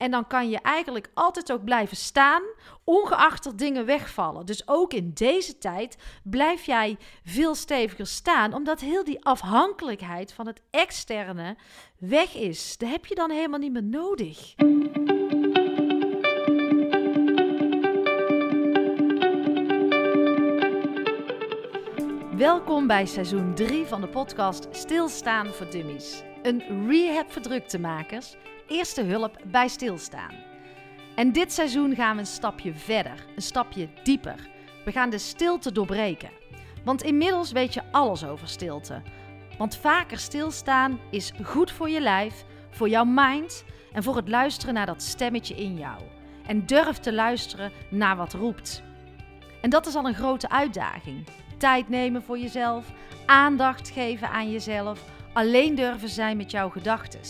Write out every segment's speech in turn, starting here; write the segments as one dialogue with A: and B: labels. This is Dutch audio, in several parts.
A: En dan kan je eigenlijk altijd ook blijven staan, ongeacht er dingen wegvallen. Dus ook in deze tijd blijf jij veel steviger staan, omdat heel die afhankelijkheid van het externe weg is. Dat heb je dan helemaal niet meer nodig. Welkom bij seizoen 3 van de podcast Stilstaan voor Dummies. Een rehab voor druktemakers eerste hulp bij stilstaan. En dit seizoen gaan we een stapje verder, een stapje dieper. We gaan de stilte doorbreken. Want inmiddels weet je alles over stilte. Want vaker stilstaan is goed voor je lijf, voor jouw mind en voor het luisteren naar dat stemmetje in jou. En durf te luisteren naar wat roept. En dat is al een grote uitdaging. Tijd nemen voor jezelf, aandacht geven aan jezelf, alleen durven zijn met jouw gedachten.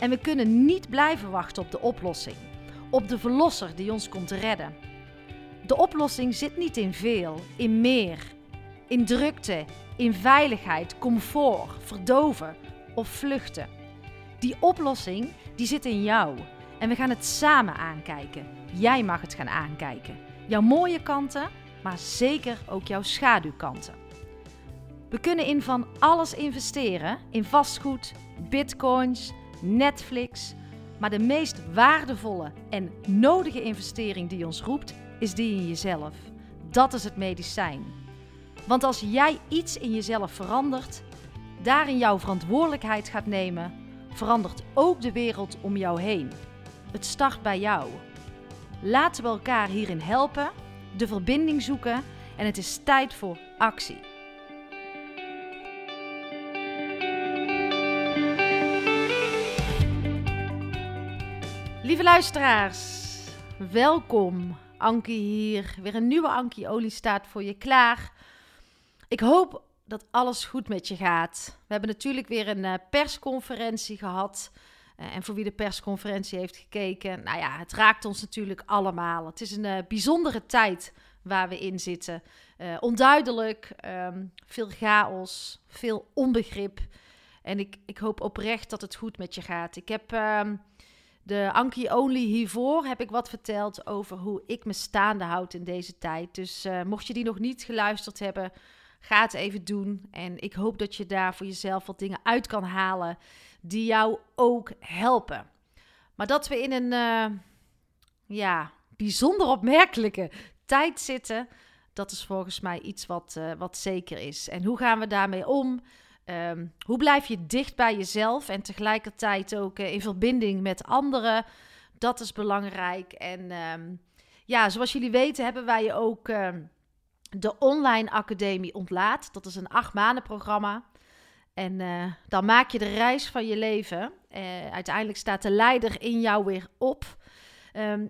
A: En we kunnen niet blijven wachten op de oplossing, op de verlosser die ons komt redden. De oplossing zit niet in veel, in meer, in drukte, in veiligheid, comfort, verdoven of vluchten. Die oplossing die zit in jou en we gaan het samen aankijken. Jij mag het gaan aankijken. Jouw mooie kanten, maar zeker ook jouw schaduwkanten. We kunnen in van alles investeren: in vastgoed, bitcoins, Netflix. Maar de meest waardevolle en nodige investering die ons roept, is die in jezelf. Dat is het medicijn. Want als jij iets in jezelf verandert, daarin jouw verantwoordelijkheid gaat nemen, verandert ook de wereld om jou heen. Het start bij jou. Laten we elkaar hierin helpen, de verbinding zoeken en het is tijd voor actie. Lieve luisteraars, welkom. Ankie hier. Weer een nieuwe Ankie Olie staat voor je klaar. Ik hoop dat alles goed met je gaat. We hebben natuurlijk weer een uh, persconferentie gehad. Uh, en voor wie de persconferentie heeft gekeken, nou ja, het raakt ons natuurlijk allemaal. Het is een uh, bijzondere tijd waar we in zitten. onduidelijk, um, veel chaos, veel onbegrip. En ik, ik hoop oprecht dat het goed met je gaat. Ik heb ehm, de Anki Only hiervoor heb ik wat verteld over hoe ik me staande houd in deze tijd. Dus uh, mocht je die nog niet geluisterd hebben, ga het even doen. En ik hoop dat je daar voor jezelf wat dingen uit kan halen die jou ook helpen. Maar dat we in een uh, ja, bijzonder opmerkelijke tijd zitten, dat is volgens mij iets wat, uh, wat zeker is. En hoe gaan we daarmee om? Ehm, hoe blijf je dicht bij jezelf en tegelijkertijd ook uh, in verbinding met anderen? Dat is belangrijk. En ehm, ja, zoals jullie weten hebben wij ook ehm, de Online Academie Ontlaat. Dat is een acht maanden programma. En uh, dan maak je de reis van je leven. Uh, uiteindelijk staat de leider in jou weer op.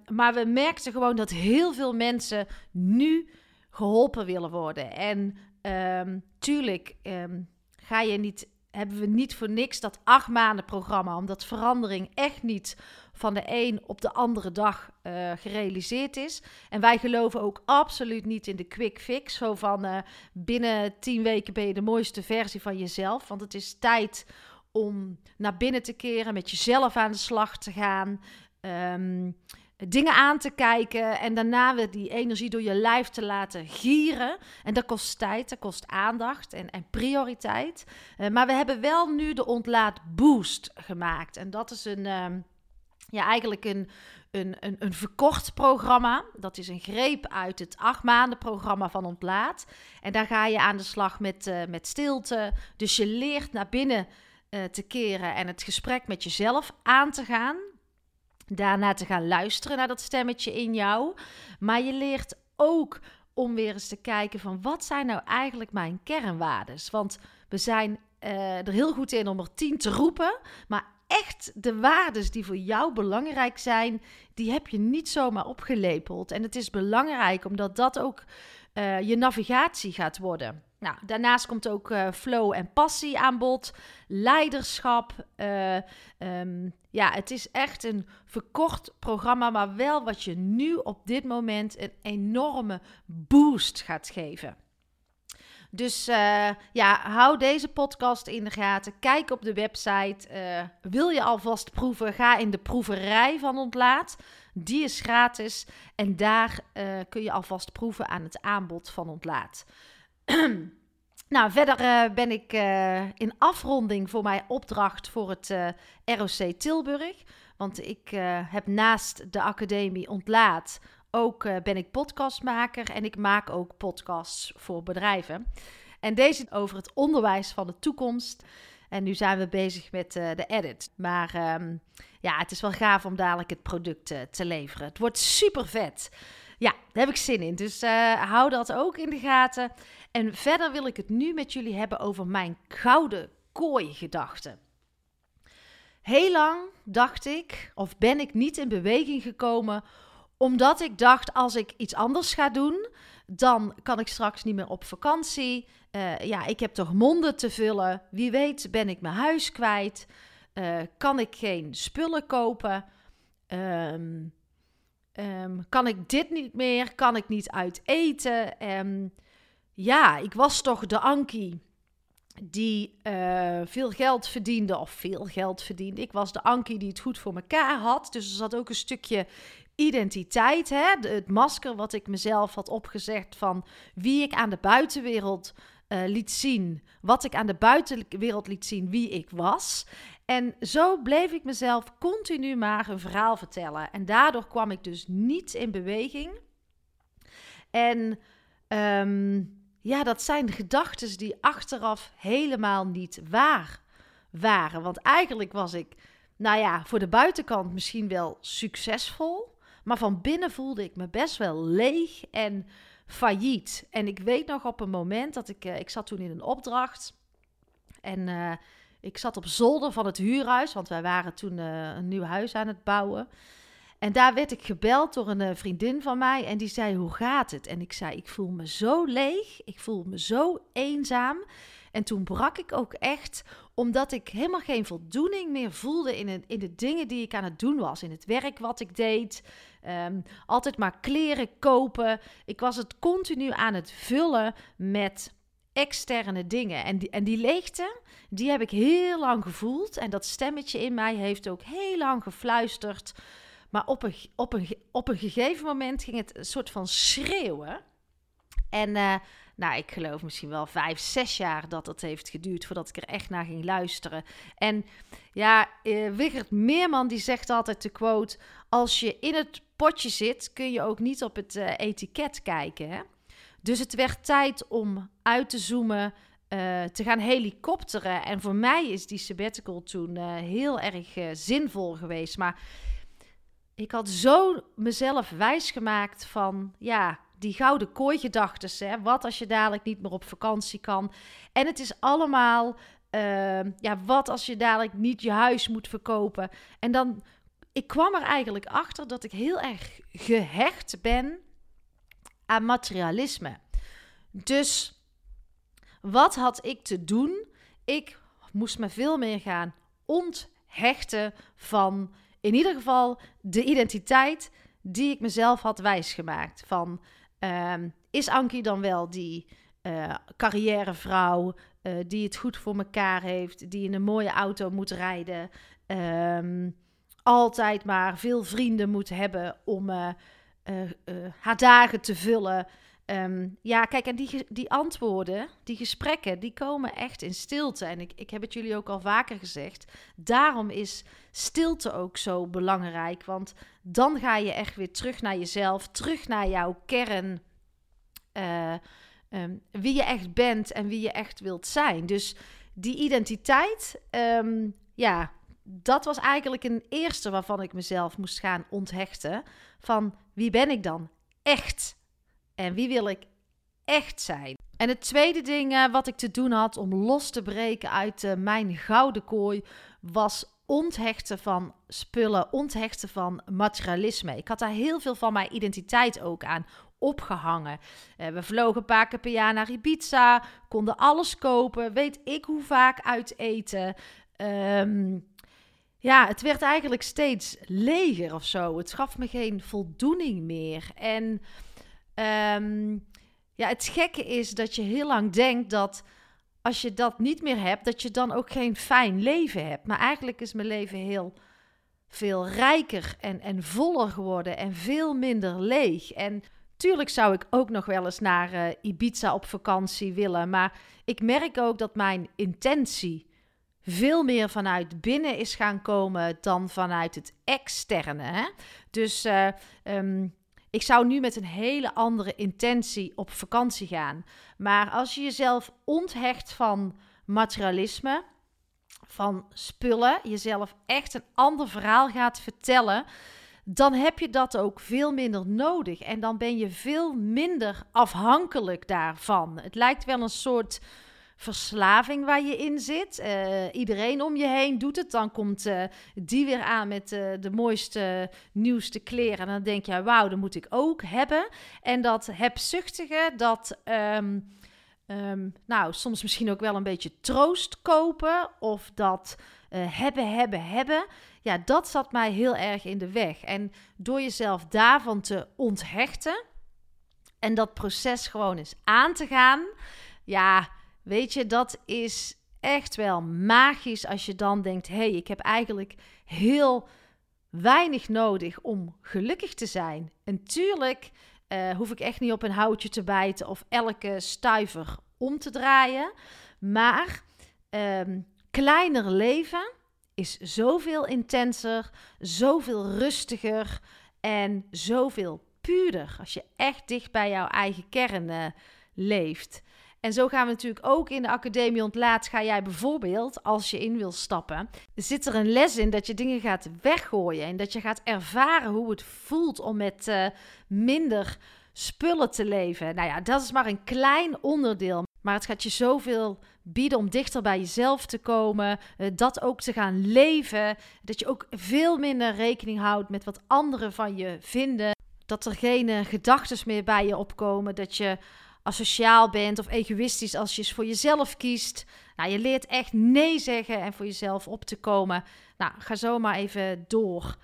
A: maar we merkten gewoon dat heel veel mensen nu geholpen willen worden. En tuurlijk ga je niet, hebben we niet voor niks dat acht maanden programma, omdat verandering echt niet van de een op de andere dag uh, gerealiseerd is. En wij geloven ook absoluut niet in de quick fix, zo van uh, binnen tien weken ben je de mooiste versie van jezelf, want het is tijd om naar binnen te keren, met jezelf aan de slag te gaan. Um, dingen aan te kijken en daarna weer die energie door je lijf te laten gieren. En dat kost tijd, dat kost aandacht en, en prioriteit. Uh, maar we hebben wel nu de ontlaat boost gemaakt. En dat is een, uh, ja, eigenlijk een, een, een, een verkort programma. Dat is een greep uit het acht maanden programma van Ontlaat. En daar ga je aan de slag met, uh, met stilte. Dus je leert naar binnen uh, te keren en het gesprek met jezelf aan te gaan daarna te gaan luisteren naar dat stemmetje in jou. Maar je leert ook om weer eens te kijken van wat zijn nou eigenlijk mijn kernwaardes? Want we zijn uh, er heel goed in om er tien te roepen, maar echt de waardes die voor jou belangrijk zijn, die heb je niet zomaar opgelepeld. En het is belangrijk omdat dat ook uh, je navigatie gaat worden. Nou, daarnaast komt ook uh, flow en passie aan bod, leiderschap. Uh, um, ja, het is echt een verkort programma, maar wel wat je nu op dit moment een enorme boost gaat geven. Dus uh, ja, hou deze podcast in de gaten. Kijk op de website. Wil je alvast proeven? Ga in de proeverij van Ontlaat. Die is gratis. En daar kun je alvast proeven aan het aanbod van Ontlaat. Nou, verder ben ik in afronding voor mijn opdracht voor het ROC Tilburg. Want ik heb naast de academie Ontlaat ook ben ik podcastmaker en ik maak ook podcasts voor bedrijven. En deze over het onderwijs van de toekomst. En nu zijn we bezig met de edit. Maar um, ja, het is wel gaaf om dadelijk het product te leveren. Het wordt super vet. Ja, daar heb ik zin in. Dus hou dat ook in de gaten. En verder wil ik het nu met jullie hebben over mijn gouden kooi-gedachte. Heel lang dacht ik, of ben ik niet in beweging gekomen omdat ik dacht, als ik iets anders ga doen, dan kan ik straks niet meer op vakantie. Uh, ja, ik heb toch monden te vullen. Wie weet ben ik mijn huis kwijt. Uh, kan ik geen spullen kopen. Um, um, kan ik dit niet meer? Kan ik niet uit eten? Um, ja, ik was toch de Ankie die uh, veel geld verdiende, of veel geld verdiende. Ik was de Ankie die het goed voor elkaar had. Dus er zat ook een stukje identiteit, hè? het masker wat ik mezelf had opgezegd van wie ik aan de buitenwereld uh, liet zien, wat ik aan de buitenwereld liet zien, wie ik was. En zo bleef ik mezelf continu maar een verhaal vertellen. En daardoor kwam ik dus niet in beweging. En um, ja, dat zijn gedachten die achteraf helemaal niet waar waren. Want eigenlijk was ik, nou ja, voor de buitenkant misschien wel succesvol. Maar van binnen voelde ik me best wel leeg en failliet. En ik weet nog op een moment dat ik, uh, ik zat toen in een opdracht. En uh, ik zat op zolder van het huurhuis, want wij waren toen uh, een nieuw huis aan het bouwen. En daar werd ik gebeld door een vriendin van mij en die zei: Hoe gaat het? En ik zei: Ik voel me zo leeg, ik voel me zo eenzaam. En toen brak ik ook echt, omdat ik helemaal geen voldoening meer voelde in, in de dingen die ik aan het doen was. In het werk wat ik deed. Um, altijd maar kleren kopen. Ik was het continu aan het vullen met externe dingen. En die, en die leegte, die heb ik heel lang gevoeld. En dat stemmetje in mij heeft ook heel lang gefluisterd. Maar op een, op een, op een gegeven moment ging het een soort van schreeuwen. En uh, nou, ik geloof misschien wel vijf, zes jaar dat het heeft geduurd voordat ik er echt naar ging luisteren. En ja, uh, Wigert Meerman die zegt altijd de quote: Als je in het potje zit, kun je ook niet op het uh, etiket kijken. Hè? Dus het werd tijd om uit te zoomen, uh, te gaan helikopteren. En voor mij is die sabbatical toen heel erg zinvol geweest. Maar ik had zo mezelf wijsgemaakt van, ja, die gouden kooi-gedachtes. Wat als je dadelijk niet meer op vakantie kan? En het is allemaal, uh, ja, wat als je dadelijk niet je huis moet verkopen? En dan, ik kwam er eigenlijk achter dat ik heel erg gehecht ben aan materialisme. Dus wat had ik te doen? Ik moest me veel meer gaan onthechten van, in ieder geval, de identiteit die ik mezelf had wijsgemaakt. Van Um, is Ankie dan wel die uh, carrièrevrouw uh, die het goed voor elkaar heeft, die in een mooie auto moet rijden, um, altijd maar veel vrienden moet hebben om uh, haar dagen te vullen? Um, ja, kijk, en die, die antwoorden, die gesprekken, die komen echt in stilte. En ik, ik heb het jullie ook al vaker gezegd. Daarom is stilte ook zo belangrijk. Want dan ga je echt weer terug naar jezelf, terug naar jouw kern. Uh, um, wie je echt bent en wie je echt wilt zijn. Dus die identiteit, um, ja, dat was eigenlijk een eerste waarvan ik mezelf moest gaan onthechten. Van wie ben ik dan echt? En wie wil ik echt zijn? En het tweede ding uh, wat ik te doen had om los te breken uit uh, mijn gouden kooi was onthechten van spullen, onthechten van materialisme. Ik had daar heel veel van mijn identiteit ook aan opgehangen. Uh, we vlogen een paar keer per jaar naar Ibiza, konden alles kopen, weet ik hoe vaak uit eten. Um, ja, het werd eigenlijk steeds leger of zo. Het gaf me geen voldoening meer. En um, Ja, het gekke is dat je heel lang denkt dat als je dat niet meer hebt, dat je dan ook geen fijn leven hebt. Maar eigenlijk is mijn leven heel veel rijker en, en voller geworden en veel minder leeg. En tuurlijk zou ik ook nog wel eens naar uh, Ibiza op vakantie willen. Maar ik merk ook dat mijn intentie veel meer vanuit binnen is gaan komen dan vanuit het externe. Hè? Dus uh, um, ik zou nu met een hele andere intentie op vakantie gaan. Maar als je jezelf onthecht van materialisme, van spullen, jezelf echt een ander verhaal gaat vertellen, dan heb je dat ook veel minder nodig. En dan ben je veel minder afhankelijk daarvan. Het lijkt wel een soort verslaving waar je in zit. Uh, iedereen om je heen doet het. Dan komt uh, die weer aan met uh, de mooiste, nieuwste kleren. En dan denk je, wauw, dat moet ik ook hebben. En dat hebzuchtige, dat... Um, um, nou, soms misschien ook wel een beetje troost kopen. Of dat hebben, hebben, hebben. Ja, dat zat mij heel erg in de weg. En door jezelf daarvan te onthechten... en dat proces gewoon eens aan te gaan... ja Weet je, dat is echt wel magisch als je dan denkt: hé, hey, ik heb eigenlijk heel weinig nodig om gelukkig te zijn. En tuurlijk uh, hoef ik echt niet op een houtje te bijten of elke stuiver om te draaien. Maar um, kleiner leven is zoveel intenser, zoveel rustiger en zoveel puurder als je echt dicht bij jouw eigen kern uh, leeft. En zo gaan we natuurlijk ook in de Academie Ontlaat. Ga jij bijvoorbeeld, als je in wil stappen, zit er een les in dat je dingen gaat weggooien. En dat je gaat ervaren hoe het voelt om met uh, minder spullen te leven. Nou ja, dat is maar een klein onderdeel. Maar het gaat je zoveel bieden om dichter bij jezelf te komen. Uh, dat ook te gaan leven. Dat je ook veel minder rekening houdt met wat anderen van je vinden. Dat er geen uh, gedachten meer bij je opkomen. Dat je asociaal bent of egoïstisch als je voor jezelf kiest. Nou, je leert echt nee zeggen en voor jezelf op te komen. Nou, ga zo maar even door.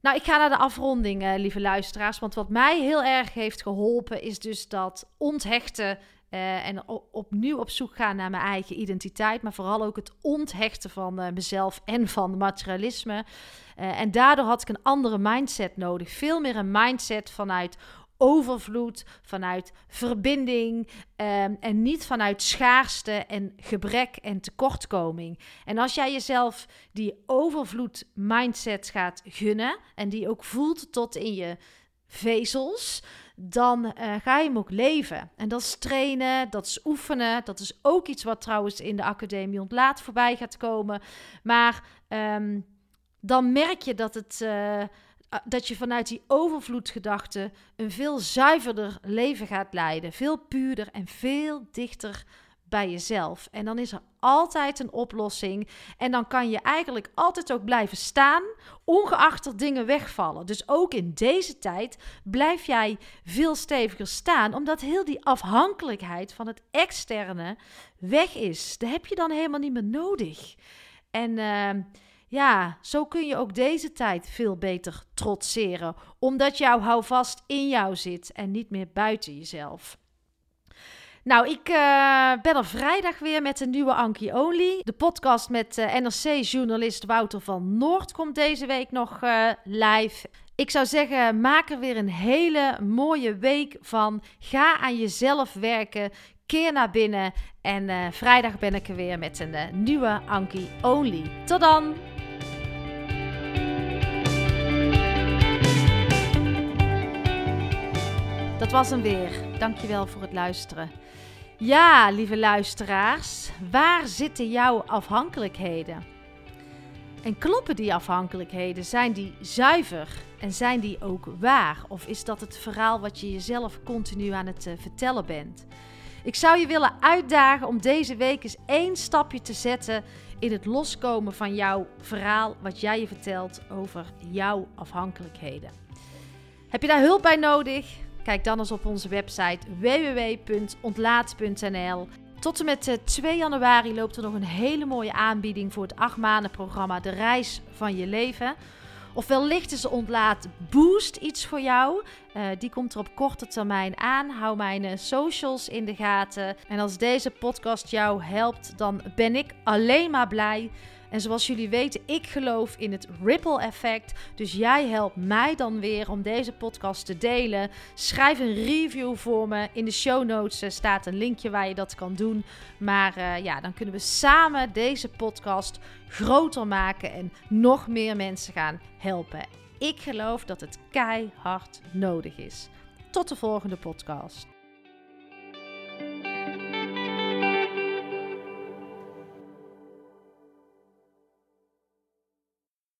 A: Nou, ik ga naar de afronding, uh, lieve luisteraars. Want wat mij heel erg heeft geholpen, is dus dat onthechten uh, en opnieuw op zoek gaan naar mijn eigen identiteit. Maar vooral ook het onthechten van uh, mezelf en van materialisme. en daardoor had ik een andere mindset nodig. Veel meer een mindset vanuit overvloed, vanuit verbinding um, en niet vanuit schaarste en gebrek en tekortkoming. En als jij jezelf die overvloed mindset gaat gunnen en die ook voelt tot in je vezels, dan uh, ga je hem ook leven. En dat is trainen, dat is oefenen. Dat is ook iets wat trouwens in de Academie Ontlaat voorbij gaat komen. Maar um, dan merk je dat het. Uh, dat je vanuit die overvloedgedachte een veel zuiverder leven gaat leiden. Veel puurder en veel dichter bij jezelf. En dan is er altijd een oplossing. En dan kan je eigenlijk altijd ook blijven staan, ongeacht er dingen wegvallen. Dus ook in deze tijd blijf jij veel steviger staan, omdat heel die afhankelijkheid van het externe weg is. Dat heb je dan helemaal niet meer nodig. En. Uh, ja, zo kun je ook deze tijd veel beter trotseren, omdat jouw houvast in jou zit en niet meer buiten jezelf. Nou, ik uh, ben er vrijdag weer met een nieuwe Anki Only. De podcast met eh, NRC-journalist Wouter van Noord komt deze week nog uh, live. Ik zou zeggen, maak er weer een hele mooie week van. Ga aan jezelf werken. Keer naar binnen. En vrijdag ben ik er weer met een nieuwe Anki Only. Tot dan! Dat was hem weer. Dankjewel voor het luisteren. Ja, lieve luisteraars, waar zitten jouw afhankelijkheden? En kloppen die afhankelijkheden? Zijn die zuiver en zijn die ook waar? Of is dat het verhaal wat je jezelf continu aan het uh, vertellen bent? Ik zou je willen uitdagen om deze week eens één stapje te zetten in het loskomen van jouw verhaal, wat jij je vertelt over jouw afhankelijkheden. Heb je daar hulp bij nodig? Kijk dan eens op onze website www.ontlaat.nl. Tot en met 2 eh, januari loopt er nog een hele mooie aanbieding voor het 8 maanden programma De Reis van je leven. Of wellicht is de ontlaat boost iets voor jou. Uh, die komt er op korte termijn aan. Hou mijn uh, socials in de gaten. En als deze podcast jou helpt, dan ben ik alleen maar blij. En zoals jullie weten, ik geloof in het ripple effect. Dus jij helpt mij dan weer om deze podcast te delen. Schrijf een review voor me. In de show notes uh, staat een linkje waar je dat kan doen. Maar uh, ja, dan kunnen we samen deze podcast groter maken en nog meer mensen gaan helpen. Ik geloof dat het keihard nodig is. Tot de volgende podcast.